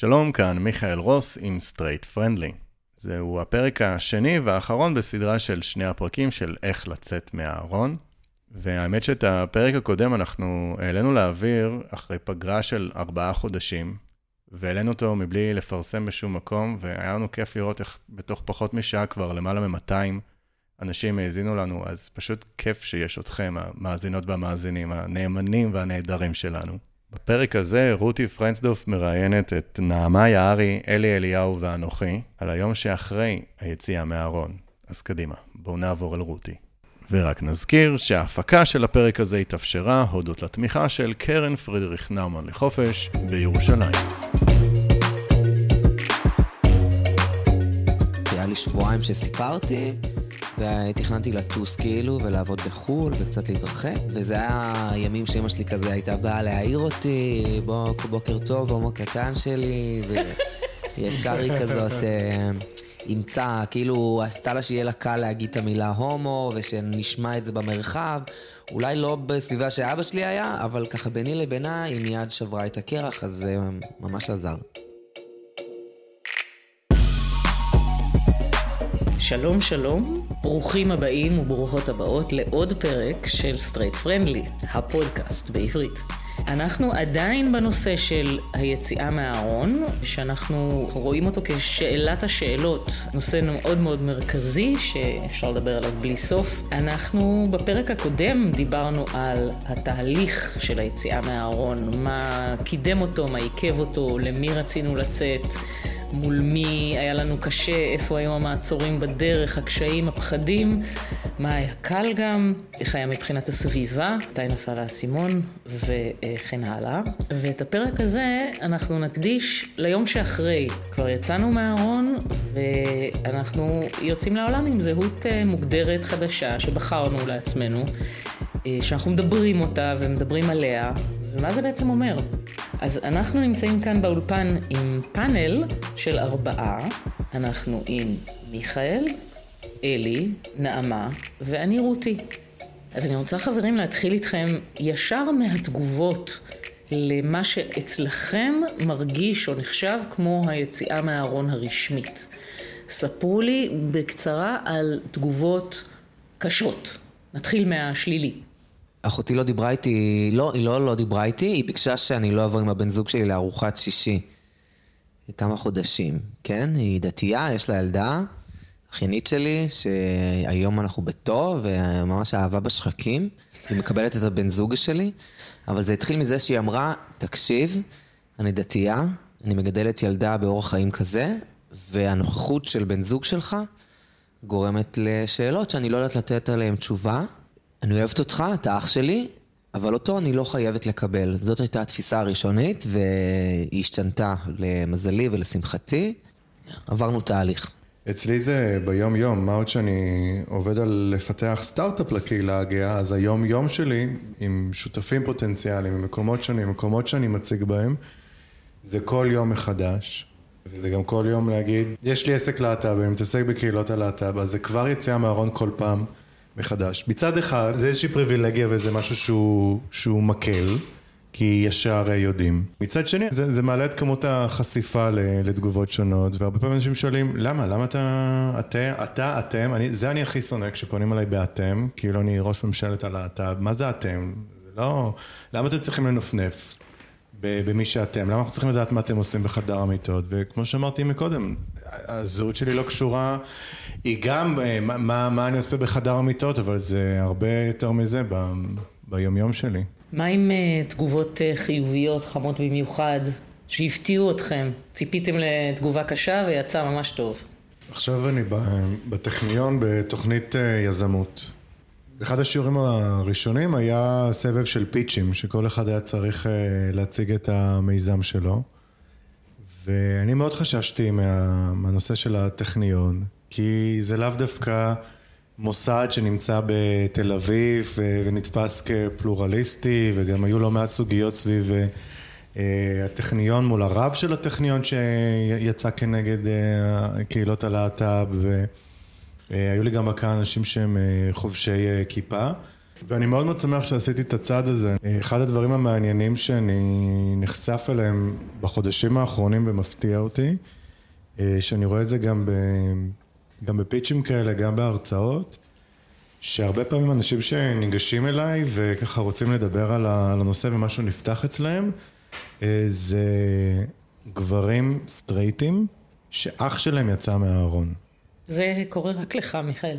שלום, כאן מיכאל רוס עם Straight Friendly. זהו הפרק השני והאחרון בסדרה של שני הפרקים של איך לצאת מהארון. והאמת שאת הפרק הקודם אנחנו העלינו לאוויר אחרי פגרה של ארבעה חודשים, והעלינו אותו מבלי לפרסם בשום מקום, והיה לנו כיף לראות איך בתוך פחות משעה כבר למעלה מ-200 אנשים האזינו לנו, אז פשוט כיף שיש אתכם, המאזינות והמאזינים, הנאמנים והנהדרים שלנו. בפרק הזה רותי פרנסדוף מראיינת את נעמה יערי, אלי אליהו ואנוכי על היום שאחרי היציאה מהארון. אז קדימה, בואו נעבור אל רותי. ורק נזכיר שההפקה של הפרק הזה התאפשרה הודות לתמיכה של קרן פרידריך נאומן לחופש בירושלים. היה לי שבועיים שסיפרתי, ותכננתי לטוס כאילו, ולעבוד בחו"ל, וקצת להתרחק, וזה היה ימים שאמא שלי כזה הייתה באה להעיר אותי, בוא, בוקר טוב, הומו קטן שלי, וישר היא כזאת... אה, אימצה, כאילו עשתה לה שיהיה לה קל להגיד את המילה הומו, ושנשמע את זה במרחב. אולי לא בסביבה שאבא שלי היה, אבל ככה ביני לבינה היא מיד שברה את הקרח, אז זה ממש עזר. שלום שלום, ברוכים הבאים וברוכות הבאות לעוד פרק של Straight Friendly, הפודקאסט בעברית. אנחנו עדיין בנושא של היציאה מהארון, שאנחנו רואים אותו כשאלת השאלות, נושא מאוד מאוד מרכזי שאפשר לדבר עליו בלי סוף. אנחנו בפרק הקודם דיברנו על התהליך של היציאה מהארון, מה קידם אותו, מה עיכב אותו, למי רצינו לצאת. מול מי היה לנו קשה, איפה היו המעצורים בדרך, הקשיים, הפחדים, מה היה קל גם, איך היה מבחינת הסביבה, מתי נפל האסימון וכן הלאה. ואת הפרק הזה אנחנו נקדיש ליום שאחרי. כבר יצאנו מהארון ואנחנו יוצאים לעולם עם זהות אה, מוגדרת חדשה שבחרנו לעצמנו, אה, שאנחנו מדברים אותה ומדברים עליה, ומה זה בעצם אומר? אז אנחנו נמצאים כאן באולפן עם פאנל של ארבעה. אנחנו עם מיכאל, אלי, נעמה ואני רותי. אז אני רוצה חברים להתחיל איתכם ישר מהתגובות למה שאצלכם מרגיש או נחשב כמו היציאה מהארון הרשמית. ספרו לי בקצרה על תגובות קשות. נתחיל מהשלילי. אחותי לא דיברה איתי, לא, היא לא לא דיברה איתי, היא ביקשה שאני לא אבוא עם הבן זוג שלי לארוחת שישי. כמה חודשים, כן? היא דתייה, יש לה ילדה, אחיינית שלי, שהיום אנחנו בטוב, וממש אהבה בשחקים. היא מקבלת את הבן זוג שלי, אבל זה התחיל מזה שהיא אמרה, תקשיב, אני דתייה, אני מגדלת ילדה באורח חיים כזה, והנוכחות של בן זוג שלך גורמת לשאלות שאני לא יודעת לתת עליהן תשובה. אני אוהבת אותך, אתה אח שלי, אבל אותו אני לא חייבת לקבל. זאת הייתה התפיסה הראשונית, והיא השתנתה למזלי ולשמחתי. עברנו תהליך. אצלי זה ביום-יום, מה עוד שאני עובד על לפתח סטארט-אפ לקהילה הגאה, אז היום-יום שלי עם שותפים פוטנציאליים, ממקומות שונים, מקומות שאני מציג בהם, זה כל יום מחדש. וזה גם כל יום להגיד, יש לי עסק להט"ב, אני מתעסק בקהילות הלהט"ב, אז זה כבר יציאה מהארון כל פעם. מחדש. מצד אחד, זה איזושהי פריבילגיה וזה משהו שהוא, שהוא מקל, כי ישר יודעים. מצד שני, זה, זה מעלה את כמות החשיפה לתגובות שונות, והרבה פעמים אנשים שואלים, למה? למה אתה, אתה, אתה, אתם, אני, זה אני הכי שונא כשפונים אליי באתם, כאילו אני ראש ממשלת הלהט"ב, מה זה אתם? לא, למה אתם צריכים לנפנף? במי שאתם, למה אנחנו צריכים לדעת מה אתם עושים בחדר המיטות, וכמו שאמרתי מקודם, הזהות שלי לא קשורה, היא גם אה, מה, מה, מה אני עושה בחדר המיטות, אבל זה הרבה יותר מזה ב, ביומיום שלי. מה עם uh, תגובות uh, חיוביות, חמות במיוחד, שהפתיעו אתכם? ציפיתם לתגובה קשה ויצא ממש טוב. עכשיו אני בטכניון בתוכנית uh, יזמות. אחד השיעורים הראשונים היה סבב של פיצ'ים, שכל אחד היה צריך uh, להציג את המיזם שלו. ואני מאוד חששתי מה, מהנושא של הטכניון, כי זה לאו דווקא מוסד שנמצא בתל אביב ונתפס כפלורליסטי, וגם היו לא מעט סוגיות סביב uh, הטכניון מול הרב של הטכניון שיצא כנגד קהילות הלהט"ב, והיו לי גם כאן אנשים שהם חובשי כיפה. ואני מאוד מאוד שמח שעשיתי את הצעד הזה. אחד הדברים המעניינים שאני נחשף אליהם בחודשים האחרונים ומפתיע אותי, שאני רואה את זה גם, ב, גם בפיצ'ים כאלה, גם בהרצאות, שהרבה פעמים אנשים שניגשים אליי וככה רוצים לדבר על הנושא ומשהו נפתח אצלהם, זה גברים סטרייטים שאח שלהם יצא מהארון. זה קורה רק לך, מיכאל.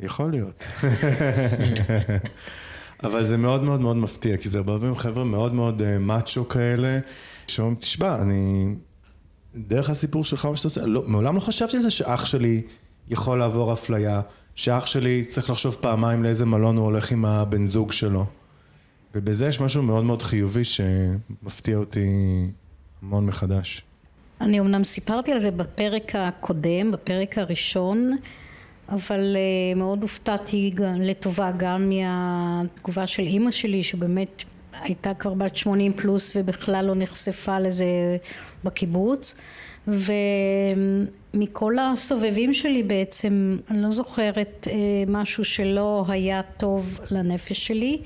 יכול להיות. אבל זה מאוד מאוד מאוד מפתיע, כי זה הרבה פעמים חבר'ה מאוד מאוד uh, מאצ'ו כאלה, שאומרים, תשמע, אני... דרך הסיפור שלך, מה שאתה עושה, לא, מעולם לא חשבתי על זה שאח שלי יכול לעבור אפליה, שאח שלי צריך לחשוב פעמיים לאיזה מלון הוא הולך עם הבן זוג שלו. ובזה יש משהו מאוד מאוד חיובי שמפתיע אותי המון מחדש. אני אמנם סיפרתי על זה בפרק הקודם, בפרק הראשון, אבל uh, מאוד הופתעתי לטובה גם מהתגובה של אימא שלי שבאמת הייתה כבר בת 80 פלוס ובכלל לא נחשפה לזה בקיבוץ. ומכל הסובבים שלי בעצם אני לא זוכרת uh, משהו שלא היה טוב לנפש שלי.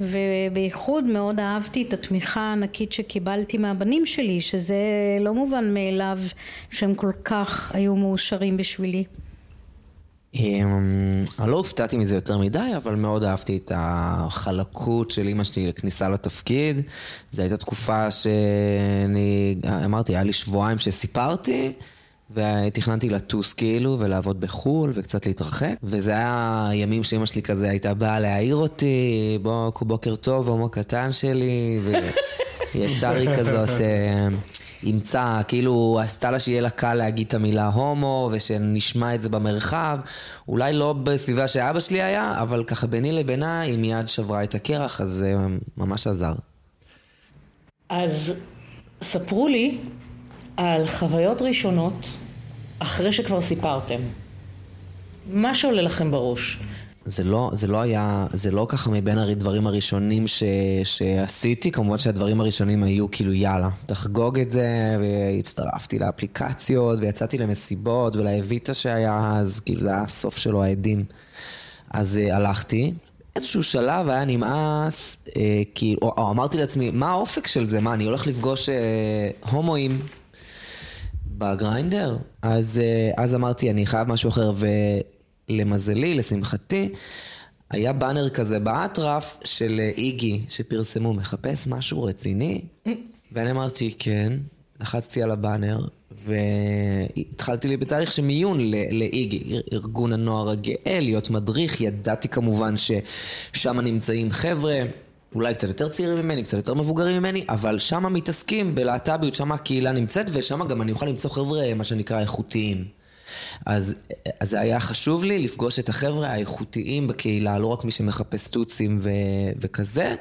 ובייחוד מאוד אהבתי את התמיכה הענקית שקיבלתי מהבנים שלי שזה לא מובן מאליו שהם כל כך היו מאושרים בשבילי אני לא הופתעתי מזה יותר מדי, אבל מאוד אהבתי את החלקות של אימא שלי לכניסה לתפקיד. זו הייתה תקופה שאני, אמרתי, היה לי שבועיים שסיפרתי. ותכננתי לטוס כאילו ולעבוד בחו"ל וקצת להתרחק וזה היה ימים שאימא שלי כזה הייתה באה להעיר אותי בוא בוקר טוב הומו קטן שלי וישר היא כזאת אה, אימצה, כאילו עשתה לה שיהיה לה קל להגיד את המילה הומו ושנשמע את זה במרחב. אולי לא בסביבה שאבא שלי היה, אבל ככה ביני לבינה היא מיד שברה את הקרח, אז זה ממש עזר. אז ספרו לי על חוויות ראשונות אחרי שכבר סיפרתם. מה שעולה לכם בראש? זה לא, זה לא היה, זה לא ככה מבין הדברים הראשונים ש, שעשיתי, כמובן שהדברים הראשונים היו כאילו יאללה, תחגוג את זה, והצטרפתי לאפליקציות, ויצאתי למסיבות, ולאביטה שהיה אז, כאילו זה היה הסוף שלו, העדים. אז uh, הלכתי, איזשהו שלב היה נמאס, uh, כאילו, או, או אמרתי לעצמי, מה האופק של זה? מה, אני הולך לפגוש uh, הומואים בגריינדר? אז, אז אמרתי, אני חייב משהו אחר, ו... למזלי, לשמחתי, היה באנר כזה באטרף של איגי שפרסמו, מחפש משהו רציני? ואני אמרתי, כן, לחצתי על הבאנר, והתחלתי לי בתהליך של מיון לאיגי, ארגון הנוער הגאה, להיות מדריך, ידעתי כמובן ששם נמצאים חבר'ה. אולי קצת יותר צעירים ממני, קצת יותר מבוגרים ממני, אבל שם מתעסקים בלהט"ביות, שם הקהילה נמצאת, ושם גם אני אוכל למצוא חבר'ה, מה שנקרא, איכותיים. אז, אז היה חשוב לי לפגוש את החבר'ה האיכותיים בקהילה, לא רק מי שמחפש טוצים ו, וכזה,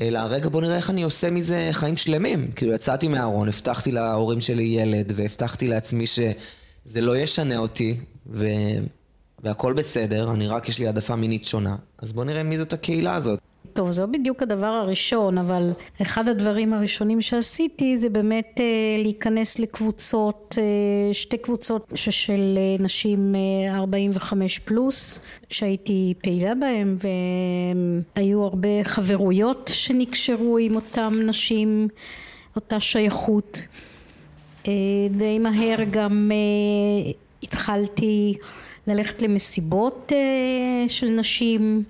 אלא רגע בוא נראה איך אני עושה מזה חיים שלמים. כאילו יצאתי מהארון, הבטחתי להורים שלי ילד, והבטחתי לעצמי שזה לא ישנה אותי, ו... והכל בסדר, אני רק יש לי העדפה מינית שונה. אז בוא נראה מי זאת הקהילה הזאת. טוב, זה לא בדיוק הדבר הראשון, אבל אחד הדברים הראשונים שעשיתי זה באמת אה, להיכנס לקבוצות, אה, שתי קבוצות של אה, נשים 45 פלוס, שהייתי פעילה בהן, והיו הרבה חברויות שנקשרו עם אותן נשים, אותה שייכות. די מהר גם התחלתי ללכת למסיבות של נשים.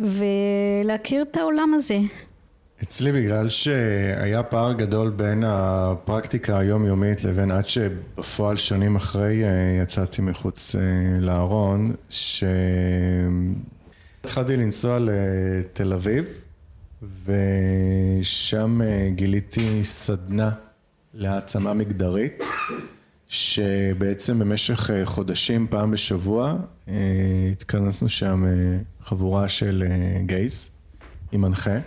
ולהכיר את העולם הזה. אצלי בגלל שהיה פער גדול בין הפרקטיקה היומיומית לבין עד שבפועל שנים אחרי אה, יצאתי מחוץ אה, לארון, שהתחלתי לנסוע לתל אביב ושם אה, גיליתי סדנה להעצמה מגדרית שבעצם במשך אה, חודשים, פעם בשבוע, אה, התכנסנו שם אה, חבורה של גייז עם מנחה.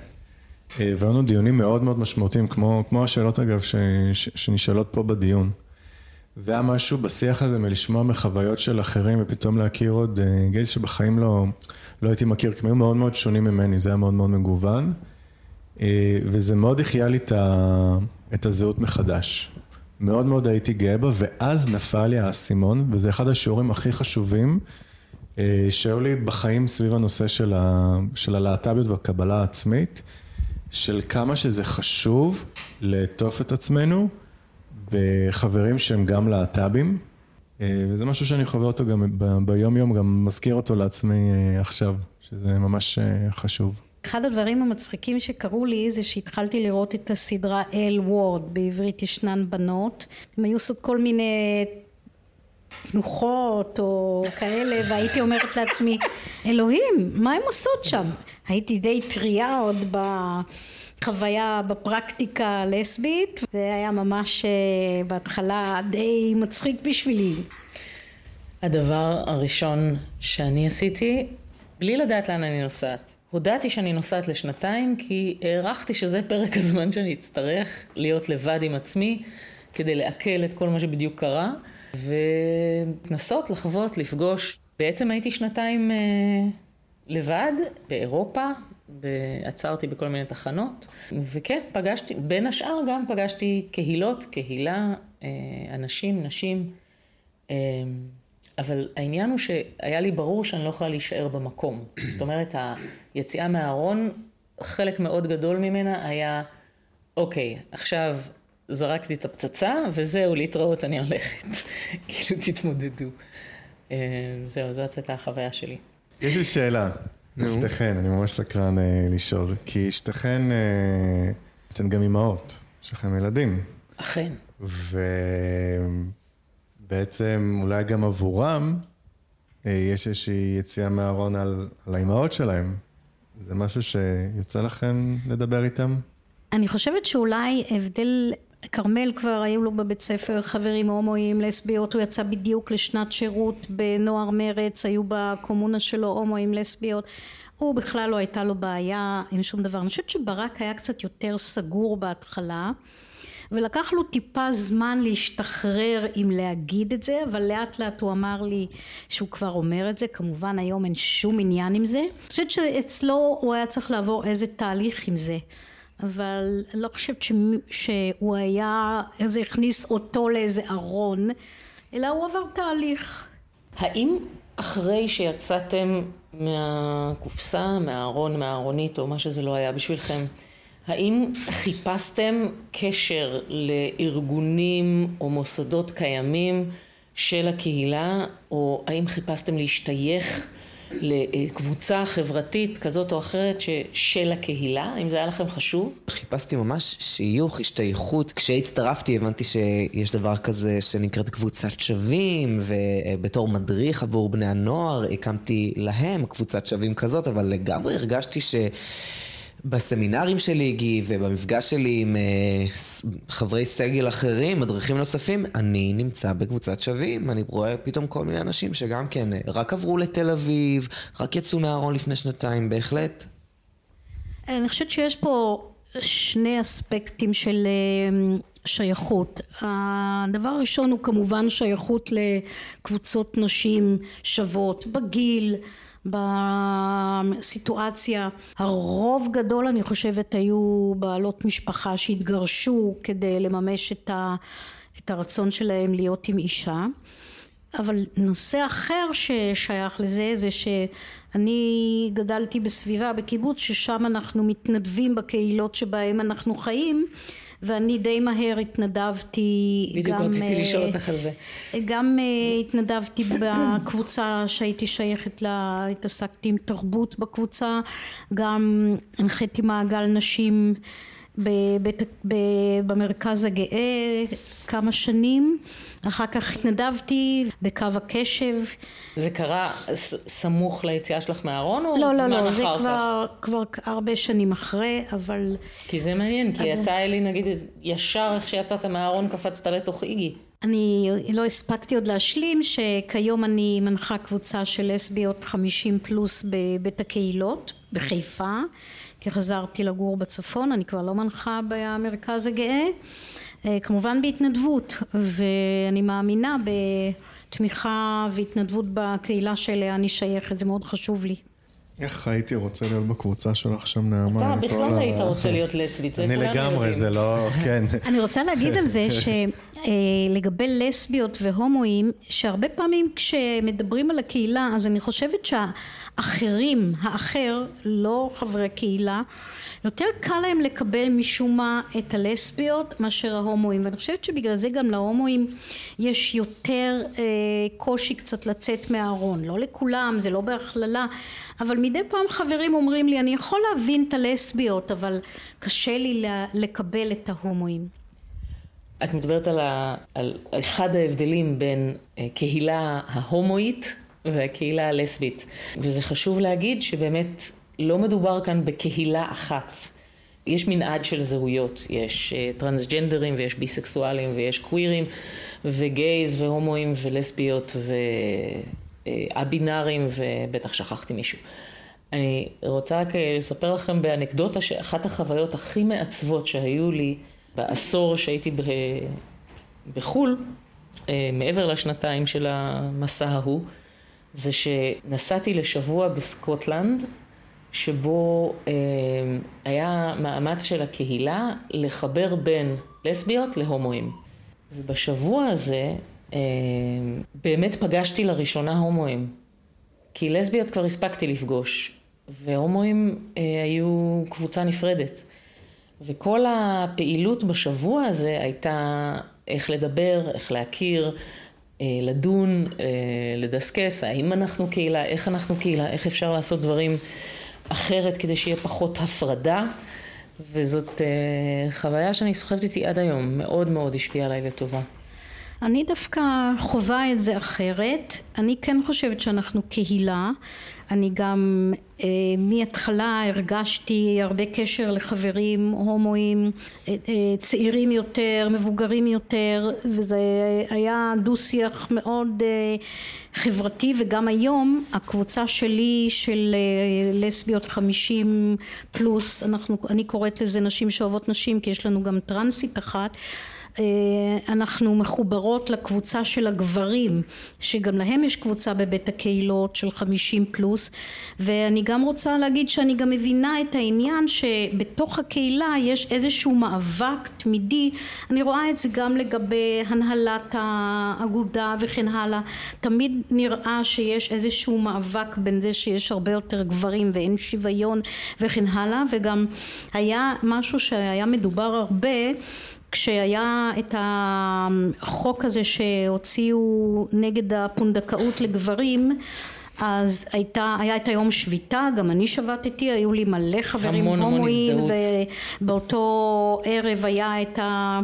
והיו לנו דיונים מאוד מאוד משמעותיים, כמו, כמו השאלות אגב ש, ש, שנשאלות פה בדיון. והיה משהו בשיח הזה מלשמוע מחוויות של אחרים ופתאום להכיר עוד גייז שבחיים לא, לא הייתי מכיר, כי הם היו מאוד מאוד שונים ממני, זה היה מאוד מאוד מגוון. וזה מאוד החיה לי את הזהות מחדש. מאוד מאוד הייתי גאה בה, ואז נפל לי האסימון, וזה אחד השיעורים הכי חשובים אה, שהיו לי בחיים סביב הנושא של, ה, של הלהט"ביות והקבלה העצמית, של כמה שזה חשוב לעטוף את עצמנו בחברים שהם גם להט"בים, אה, וזה משהו שאני חווה אותו גם ביום יום, גם מזכיר אותו לעצמי אה, עכשיו, שזה ממש חשוב. אחד הדברים המצחיקים שקרו לי זה שהתחלתי לראות את הסדרה אל וורד, בעברית ישנן בנות, הם היו עושות כל מיני תנוחות או כאלה והייתי אומרת לעצמי אלוהים מה הם עושות שם? הייתי די טריה עוד בחוויה בפרקטיקה הלסבית זה היה ממש אה, בהתחלה די מצחיק בשבילי. הדבר הראשון שאני עשיתי בלי לדעת לאן אני נוסעת הודעתי שאני נוסעת לשנתיים כי הערכתי שזה פרק הזמן שאני אצטרך להיות לבד עם עצמי כדי לעכל את כל מה שבדיוק קרה ולנסות לחוות, לפגוש. בעצם הייתי שנתיים אה, לבד באירופה, עצרתי בכל מיני תחנות, וכן, פגשתי, בין השאר גם פגשתי קהילות, קהילה, אה, אנשים, נשים, אה, אבל העניין הוא שהיה לי ברור שאני לא יכולה להישאר במקום. זאת אומרת, היציאה מהארון, חלק מאוד גדול ממנה היה, אוקיי, עכשיו זרקתי את הפצצה, וזהו, להתראות, אני הולכת. כאילו, תתמודדו. אה, זהו, זאת הייתה החוויה שלי. יש לי שאלה, שתיכן, אני ממש סקרן אה, לשאול, כי שתיכן, אה, אתן גם אימהות, יש לכם ילדים. אכן. ובעצם אולי גם עבורם יש איזושהי יציאה מהארון על, על האימהות שלהם. זה משהו שיצא לכם לדבר איתם? אני חושבת שאולי הבדל כרמל כבר היו לו בבית ספר חברים הומואים, לסביות, הוא יצא בדיוק לשנת שירות בנוער מרץ, היו בקומונה שלו הומואים, לסביות, הוא בכלל לא הייתה לו בעיה עם שום דבר. אני חושבת שברק היה קצת יותר סגור בהתחלה ולקח לו טיפה זמן להשתחרר אם להגיד את זה, אבל לאט לאט הוא אמר לי שהוא כבר אומר את זה, כמובן היום אין שום עניין עם זה. אני חושבת שאצלו הוא היה צריך לעבור איזה תהליך עם זה. אבל לא חושבת ש... שהוא היה, איזה הכניס אותו לאיזה ארון, אלא הוא עבר תהליך. האם אחרי שיצאתם מהקופסה, מהארון, מהארונית, או מה שזה לא היה בשבילכם, האם חיפשתם קשר לארגונים או מוסדות קיימים של הקהילה, או האם חיפשתם להשתייך לקבוצה חברתית כזאת או אחרת ש, של הקהילה? אם זה היה לכם חשוב? חיפשתי ממש שיוך, השתייכות. כשהצטרפתי הבנתי שיש דבר כזה שנקראת קבוצת שווים, ובתור מדריך עבור בני הנוער הקמתי להם קבוצת שווים כזאת, אבל לגמרי הרגשתי ש... בסמינרים שלי, גיי, ובמפגש שלי עם uh, חברי סגל אחרים, מדריכים נוספים, אני נמצא בקבוצת שווים. אני רואה פתאום כל מיני אנשים שגם כן אה, רק עברו לתל אביב, רק יצאו מהארון לפני שנתיים, בהחלט. אני חושבת שיש פה שני אספקטים של אה, שייכות. הדבר הראשון הוא כמובן שייכות לקבוצות נשים שוות בגיל, בסיטואציה. הרוב גדול אני חושבת היו בעלות משפחה שהתגרשו כדי לממש את, ה, את הרצון שלהם להיות עם אישה. אבל נושא אחר ששייך לזה זה שאני גדלתי בסביבה בקיבוץ ששם אנחנו מתנדבים בקהילות שבהם אנחנו חיים ואני די מהר התנדבתי בדיוק גם, רציתי לשאול אותך על זה. גם אה, התנדבתי בקבוצה שהייתי שייכת לה התעסקתי עם תרבות בקבוצה גם הנחיתי מעגל נשים בבית, במרכז הגאה כמה שנים אחר כך התנדבתי בקו הקשב. זה קרה סמוך ליציאה שלך מהארון או לא, לא, זמן לא, אחר זה כך? כבר, כבר הרבה שנים אחרי, אבל... כי זה מעניין, כי אבל... אתה אלי נגיד ישר איך שיצאת מהארון קפצת לתוך איגי. אני לא הספקתי עוד להשלים שכיום אני מנחה קבוצה של לסביות 50 פלוס בבית הקהילות בחיפה כי חזרתי לגור בצפון אני כבר לא מנחה במרכז הגאה אה, כמובן בהתנדבות ואני מאמינה בתמיכה והתנדבות בקהילה שאליה אני שייכת זה מאוד חשוב לי איך הייתי רוצה להיות בקבוצה שלך שם, נעמה? אתה בכלל ה- היית רוצה להיות לסבית, זה אני כולנו לגמרי, יודעים. זה לא, כן. אני רוצה להגיד על זה שלגבי לסביות והומואים, שהרבה פעמים כשמדברים על הקהילה, אז אני חושבת שהאחרים, האחר, לא חברי קהילה, יותר קל להם לקבל משום מה את הלסביות מאשר ההומואים, ואני חושבת שבגלל זה גם להומואים יש יותר אה, קושי קצת לצאת מהארון, לא לכולם, זה לא בהכללה, אבל מדי פעם חברים אומרים לי, אני יכול להבין את הלסביות, אבל קשה לי לקבל את ההומואים. את מדברת על, ה, על אחד ההבדלים בין אה, קהילה ההומואית והקהילה הלסבית. וזה חשוב להגיד שבאמת לא מדובר כאן בקהילה אחת. יש מנעד של זהויות, יש אה, טרנסג'נדרים ויש ביסקסואלים ויש קווירים וגייז והומואים ולסביות והא-בינארים ובטח שכחתי מישהו. אני רוצה רק אה, לספר לכם באנקדוטה שאחת החוויות הכי מעצבות שהיו לי בעשור שהייתי ב- בחו"ל, אה, מעבר לשנתיים של המסע ההוא, זה שנסעתי לשבוע בסקוטלנד, שבו אה, היה מאמץ של הקהילה לחבר בין לסביות להומואים. ובשבוע הזה אה, באמת פגשתי לראשונה הומואים. כי לסביות כבר הספקתי לפגוש, והומואים אה, היו קבוצה נפרדת. וכל הפעילות בשבוע הזה הייתה איך לדבר, איך להכיר, לדון, אה, לדסקס, האם אנחנו קהילה, איך אנחנו קהילה, איך אפשר לעשות דברים אחרת כדי שיהיה פחות הפרדה. וזאת אה, חוויה שאני סוחבת איתי עד היום, מאוד מאוד השפיעה עליי לטובה. אני דווקא חווה את זה אחרת. אני כן חושבת שאנחנו קהילה. אני גם אה, מההתחלה הרגשתי הרבה קשר לחברים הומואים, אה, אה, צעירים יותר, מבוגרים יותר, וזה היה דו שיח מאוד אה, חברתי וגם היום הקבוצה שלי של אה, לסביות חמישים פלוס, אנחנו, אני קוראת לזה נשים שאוהבות נשים כי יש לנו גם טרנסית אחת אנחנו מחוברות לקבוצה של הגברים שגם להם יש קבוצה בבית הקהילות של חמישים פלוס ואני גם רוצה להגיד שאני גם מבינה את העניין שבתוך הקהילה יש איזשהו מאבק תמידי. אני רואה את זה גם לגבי הנהלת האגודה וכן הלאה. תמיד נראה שיש איזשהו מאבק בין זה שיש הרבה יותר גברים ואין שוויון וכן הלאה וגם היה משהו שהיה מדובר הרבה כשהיה את החוק הזה שהוציאו נגד הפונדקאות לגברים אז הייתה, היה את היום שביתה, גם אני שבתתי, היו לי מלא חברים המון, הומואים. ובאותו ערב היה את ה,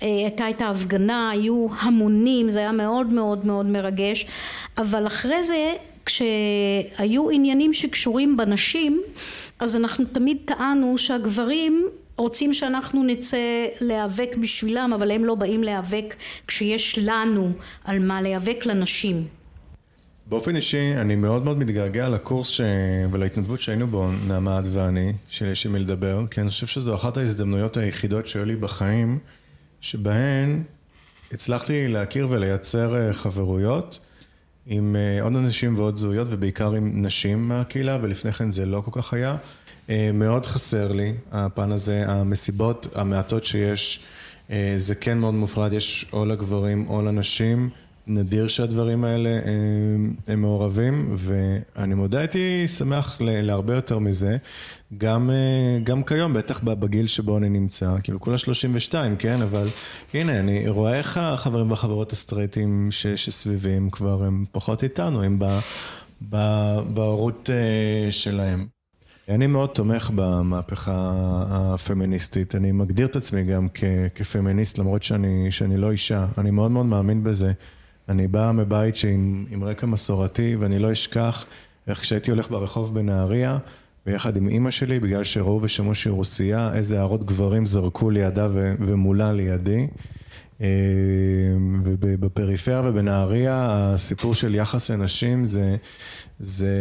הייתה את ההפגנה, היו המונים, זה היה מאוד מאוד מאוד מרגש, אבל אחרי זה כשהיו עניינים שקשורים בנשים אז אנחנו תמיד טענו שהגברים רוצים שאנחנו נצא להיאבק בשבילם אבל הם לא באים להיאבק כשיש לנו על מה להיאבק לנשים באופן אישי, אני מאוד מאוד מתגעגע לקורס ש... ולהתנדבות שהיינו בו, נעמה את ואני, שיש עם מי לדבר, כי אני חושב שזו אחת ההזדמנויות היחידות שהיו לי בחיים, שבהן הצלחתי להכיר ולייצר אה, חברויות עם אה, עוד אנשים ועוד זהויות, ובעיקר עם נשים מהקהילה, ולפני כן זה לא כל כך היה. אה, מאוד חסר לי הפן הזה, המסיבות המעטות שיש, אה, זה כן מאוד מופרד, יש או לגברים או לנשים. נדיר שהדברים האלה הם, הם מעורבים, ואני מודה, הייתי שמח להרבה יותר מזה, גם, אה, גם כיום, בטח בגיל שבו אני נמצא, כאילו כולה 32, כן, אבל הנה, אני רואה איך החברים והחברות הסטרייטים ש, שסביבי הם כבר, הם פחות איתנו, הם ב- בהורות אה, שלהם. אני מאוד תומך במהפכה הפמיניסטית, אני מגדיר את עצמי גם כפמיניסט למרות שאני, שאני לא אישה, אני מאוד מאוד מאמין בזה. אני בא מבית עם רקע מסורתי ואני לא אשכח איך כשהייתי הולך ברחוב בנהריה ביחד עם אימא שלי בגלל שראו ושמעו שהיא רוסייה איזה הערות גברים זרקו לידה ומולה לידי ובפריפריה ובנהריה הסיפור של יחס לנשים זה, זה,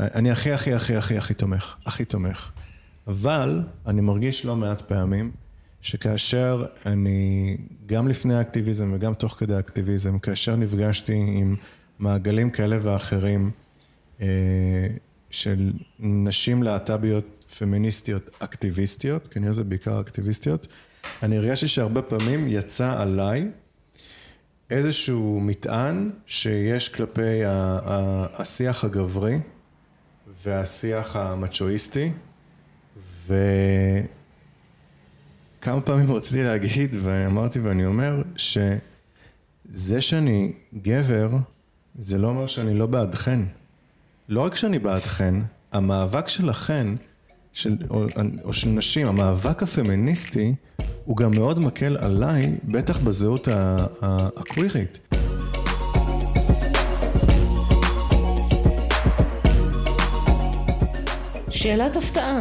אני הכי הכי הכי הכי הכי תומך, הכי תומך. אבל אני מרגיש לא מעט פעמים שכאשר אני, גם לפני האקטיביזם וגם תוך כדי האקטיביזם, כאשר נפגשתי עם מעגלים כאלה ואחרים, אה, של נשים להט"ביות פמיניסטיות אקטיביסטיות, כנראה זה בעיקר אקטיביסטיות, אני הרגשתי שהרבה פעמים יצא עליי איזשהו מטען שיש כלפי השיח הגברי והשיח המצ'ואיסטי, וכמה פעמים רציתי להגיד, ואמרתי ואני אומר, שזה שאני גבר, זה לא אומר שאני לא בעדכן. לא רק שאני בעדכן, המאבק שלכן, של, או, או של נשים, המאבק הפמיניסטי, הוא גם מאוד מקל עליי, בטח בזהות הקווירית. שאלת הפתעה.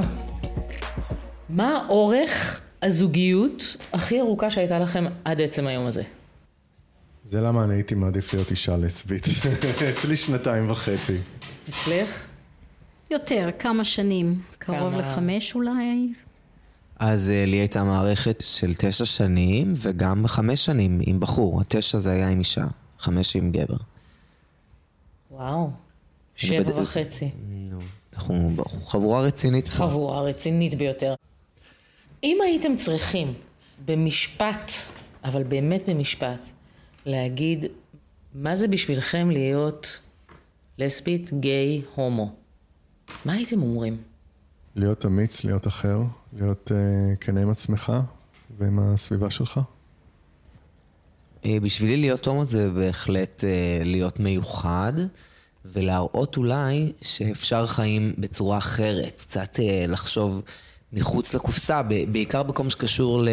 מה אורך הזוגיות הכי ארוכה שהייתה לכם עד עצם היום הזה? זה למה אני הייתי מעדיף להיות אישה לסבית. אצלי שנתיים וחצי. אצלך? יותר, כמה שנים. קרוב כמה... לחמש אולי. אז אה, לי הייתה מערכת של תשע שנים, וגם חמש שנים עם בחור. התשע זה היה עם אישה, חמש עם גבר. וואו, שבע בד... וחצי. נו, אנחנו חבורה רצינית. חבורה רצינית ביותר. אם הייתם צריכים במשפט, אבל באמת במשפט, להגיד מה זה בשבילכם להיות לסבית, גיי, הומו, מה הייתם אומרים? להיות אמיץ, להיות אחר, להיות uh, כנה עם עצמך ועם הסביבה שלך. Uh, בשבילי להיות הומו זה בהחלט uh, להיות מיוחד. ולהראות אולי שאפשר חיים בצורה אחרת, קצת uh, לחשוב מחוץ לקופסה, בעיקר בכל מה שקשור ל...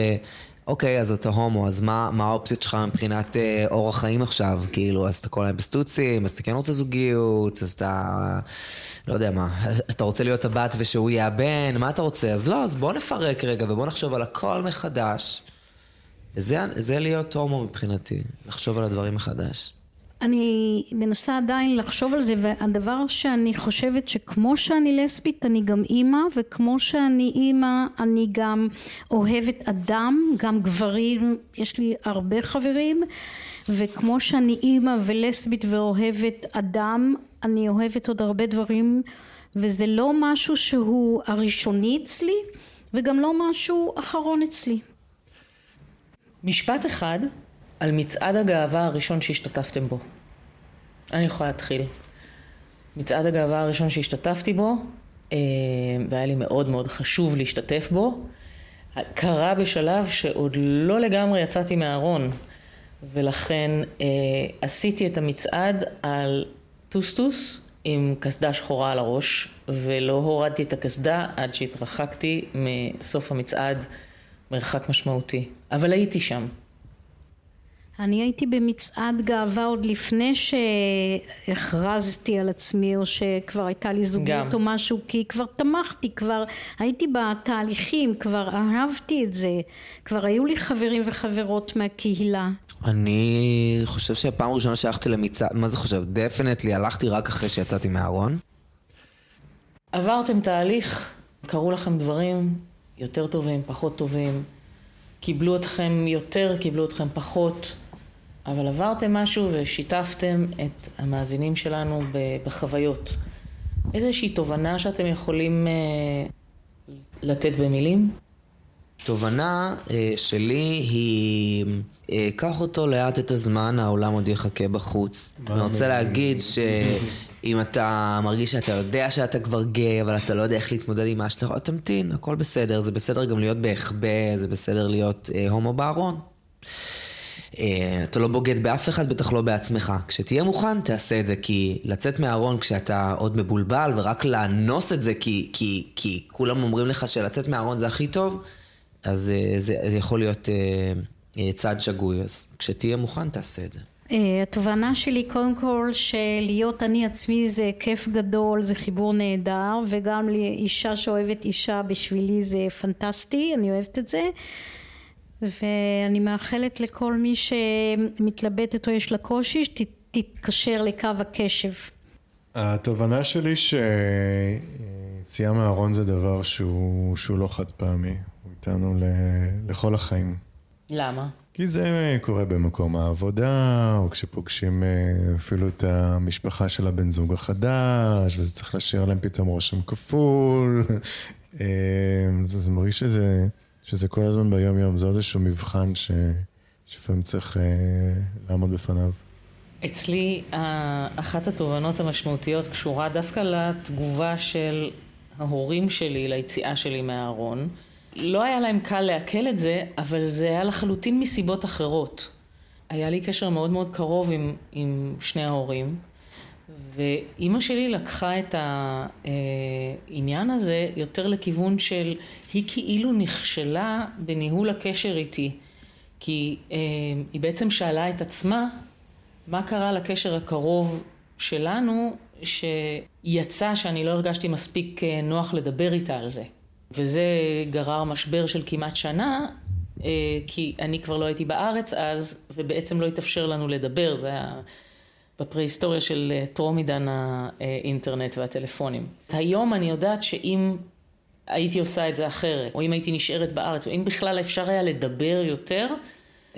אוקיי, אז אתה הומו, אז מה, האופציות שלך מבחינת אה, אורח חיים עכשיו? כאילו, אז אתה כל היום בסטוצים, אז אתה כן רוצה זוגיות, אז אתה... לא יודע מה, אתה רוצה להיות הבת ושהוא יהיה הבן, מה אתה רוצה? אז לא, אז בוא נפרק רגע ובוא נחשוב על הכל מחדש. וזה להיות הומו מבחינתי, לחשוב על הדברים מחדש. אני מנסה עדיין לחשוב על זה והדבר שאני חושבת שכמו שאני לסבית אני גם אימא וכמו שאני אימא אני גם אוהבת אדם גם גברים יש לי הרבה חברים וכמו שאני אימא ולסבית ואוהבת אדם אני אוהבת עוד הרבה דברים וזה לא משהו שהוא הראשוני אצלי וגם לא משהו אחרון אצלי. משפט אחד על מצעד הגאווה הראשון שהשתתפתם בו. אני יכולה להתחיל. מצעד הגאווה הראשון שהשתתפתי בו, אה, והיה לי מאוד מאוד חשוב להשתתף בו, קרה בשלב שעוד לא לגמרי יצאתי מהארון, ולכן אה, עשיתי את המצעד על טוסטוס עם קסדה שחורה על הראש, ולא הורדתי את הקסדה עד שהתרחקתי מסוף המצעד מרחק משמעותי. אבל הייתי שם. אני הייתי במצעד גאווה עוד לפני שהכרזתי על עצמי או שכבר הייתה לי זוגיות או משהו כי כבר תמכתי כבר הייתי בתהליכים כבר אהבתי את זה. כבר היו לי חברים וחברות מהקהילה. אני חושב שהפעם הראשונה שהלכתי למצעד מה זה חושב? דפנטלי הלכתי רק אחרי שיצאתי מהארון. עברתם תהליך קרו לכם דברים יותר טובים פחות טובים קיבלו אתכם יותר קיבלו אתכם פחות אבל עברתם משהו ושיתפתם את המאזינים שלנו בחוויות. איזושהי תובנה שאתם יכולים אה, לתת במילים? תובנה אה, שלי היא, אה, קח אותו לאט את הזמן, העולם עוד יחכה בחוץ. אני רוצה להגיד שאם אתה מרגיש שאתה יודע שאתה כבר גיי, אבל אתה לא יודע איך להתמודד עם ההשלכות, תמתין, הכל בסדר. זה בסדר גם להיות בהחבא, זה בסדר להיות אה, הומו בארון. אה, אתה לא בוגד באף אחד, בטח לא בעצמך. כשתהיה מוכן, תעשה את זה, כי לצאת מהארון כשאתה עוד מבולבל, ורק לאנוס את זה כי, כי, כי כולם אומרים לך שלצאת מהארון זה הכי טוב, אז זה, אה, זה, זה יכול להיות אה, צעד שגוי. אז כשתהיה מוכן, תעשה את זה. התובנה שלי קודם כל שלהיות אני עצמי זה כיף גדול זה חיבור נהדר וגם לאישה שאוהבת אישה בשבילי זה פנטסטי אני אוהבת את זה ואני מאחלת לכל מי שמתלבטת או יש לה קושי שתתקשר לקו הקשב. התובנה שלי שיציאה מהארון זה דבר שהוא, שהוא לא חד פעמי, הוא איתנו ל, לכל החיים. למה? כי זה קורה במקום העבודה, או כשפוגשים אה, אפילו את המשפחה של הבן זוג החדש, וזה צריך להשאיר להם פתאום רושם כפול. אה, זה מרגיש שזה, שזה כל הזמן ביום-יום, זה עוד איזשהו מבחן ש, שלפעמים צריך אה, לעמוד בפניו. אצלי אחת התובנות המשמעותיות קשורה דווקא לתגובה של ההורים שלי ליציאה שלי מהארון. לא היה להם קל לעכל את זה, אבל זה היה לחלוטין מסיבות אחרות. היה לי קשר מאוד מאוד קרוב עם, עם שני ההורים, ואימא שלי לקחה את העניין הזה יותר לכיוון של היא כאילו נכשלה בניהול הקשר איתי, כי אה, היא בעצם שאלה את עצמה מה קרה לקשר הקרוב שלנו שיצא שאני לא הרגשתי מספיק אה, נוח לדבר איתה על זה. וזה גרר משבר של כמעט שנה, אה, כי אני כבר לא הייתי בארץ אז, ובעצם לא התאפשר לנו לדבר, זה היה בפרה-היסטוריה של אה, טרום עידן האינטרנט והטלפונים. היום אני יודעת שאם הייתי עושה את זה אחרת, או אם הייתי נשארת בארץ, או אם בכלל אפשר היה לדבר יותר,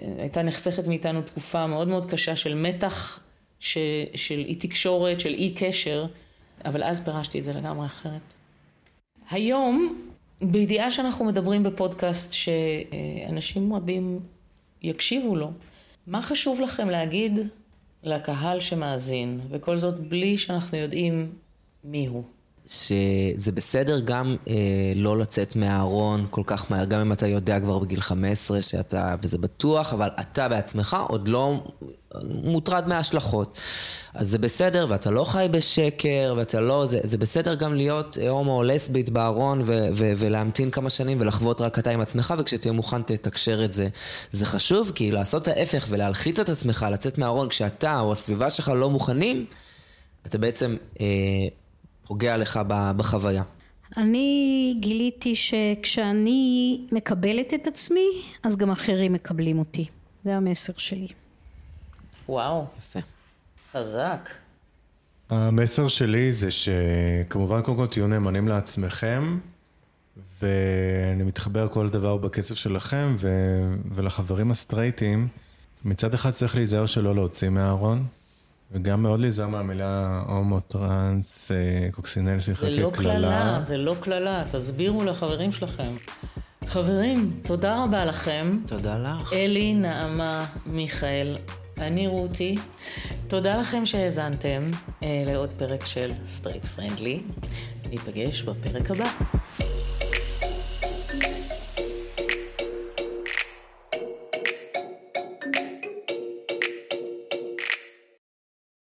אה, הייתה נחסכת מאיתנו תקופה מאוד מאוד קשה של מתח, ש, של אי תקשורת, של אי קשר, אבל אז פירשתי את זה לגמרי אחרת. היום בידיעה שאנחנו מדברים בפודקאסט שאנשים רבים יקשיבו לו, מה חשוב לכם להגיד לקהל שמאזין, וכל זאת בלי שאנחנו יודעים מי הוא? שזה בסדר גם אה, לא לצאת מהארון כל כך מהר, גם אם אתה יודע כבר בגיל 15 שאתה, וזה בטוח, אבל אתה בעצמך עוד לא מוטרד מההשלכות. אז זה בסדר, ואתה לא חי בשקר, ואתה לא... זה, זה בסדר גם להיות הומו או לסבית בארון ו- ו- ולהמתין כמה שנים ולחוות רק אתה עם עצמך, וכשתהיה מוכן תתקשר את זה. זה חשוב, כי לעשות ההפך ולהלחיץ את עצמך, לצאת מהארון כשאתה או הסביבה שלך לא מוכנים, אתה בעצם... אה, פוגע לך בחוויה? אני גיליתי שכשאני מקבלת את עצמי, אז גם אחרים מקבלים אותי. זה המסר שלי. וואו. יפה. חזק. המסר שלי זה שכמובן קודם כל תהיו נאמנים לעצמכם, ואני מתחבר כל דבר בקצב שלכם, ו... ולחברים הסטרייטים, מצד אחד צריך להיזהר שלא להוציא מהארון, וגם מאוד להיזהר מהמילה הומו, טראנס, אה, קוקסינל, שיחקי קללה. זה לא קללה, זה לא קללה, תסבירו לחברים שלכם. חברים, תודה רבה לכם. תודה לך. אלי, נעמה, מיכאל, אני רותי. תודה לכם שהאזנתם אה, לעוד פרק של Straight Friendly. ניפגש בפרק הבא.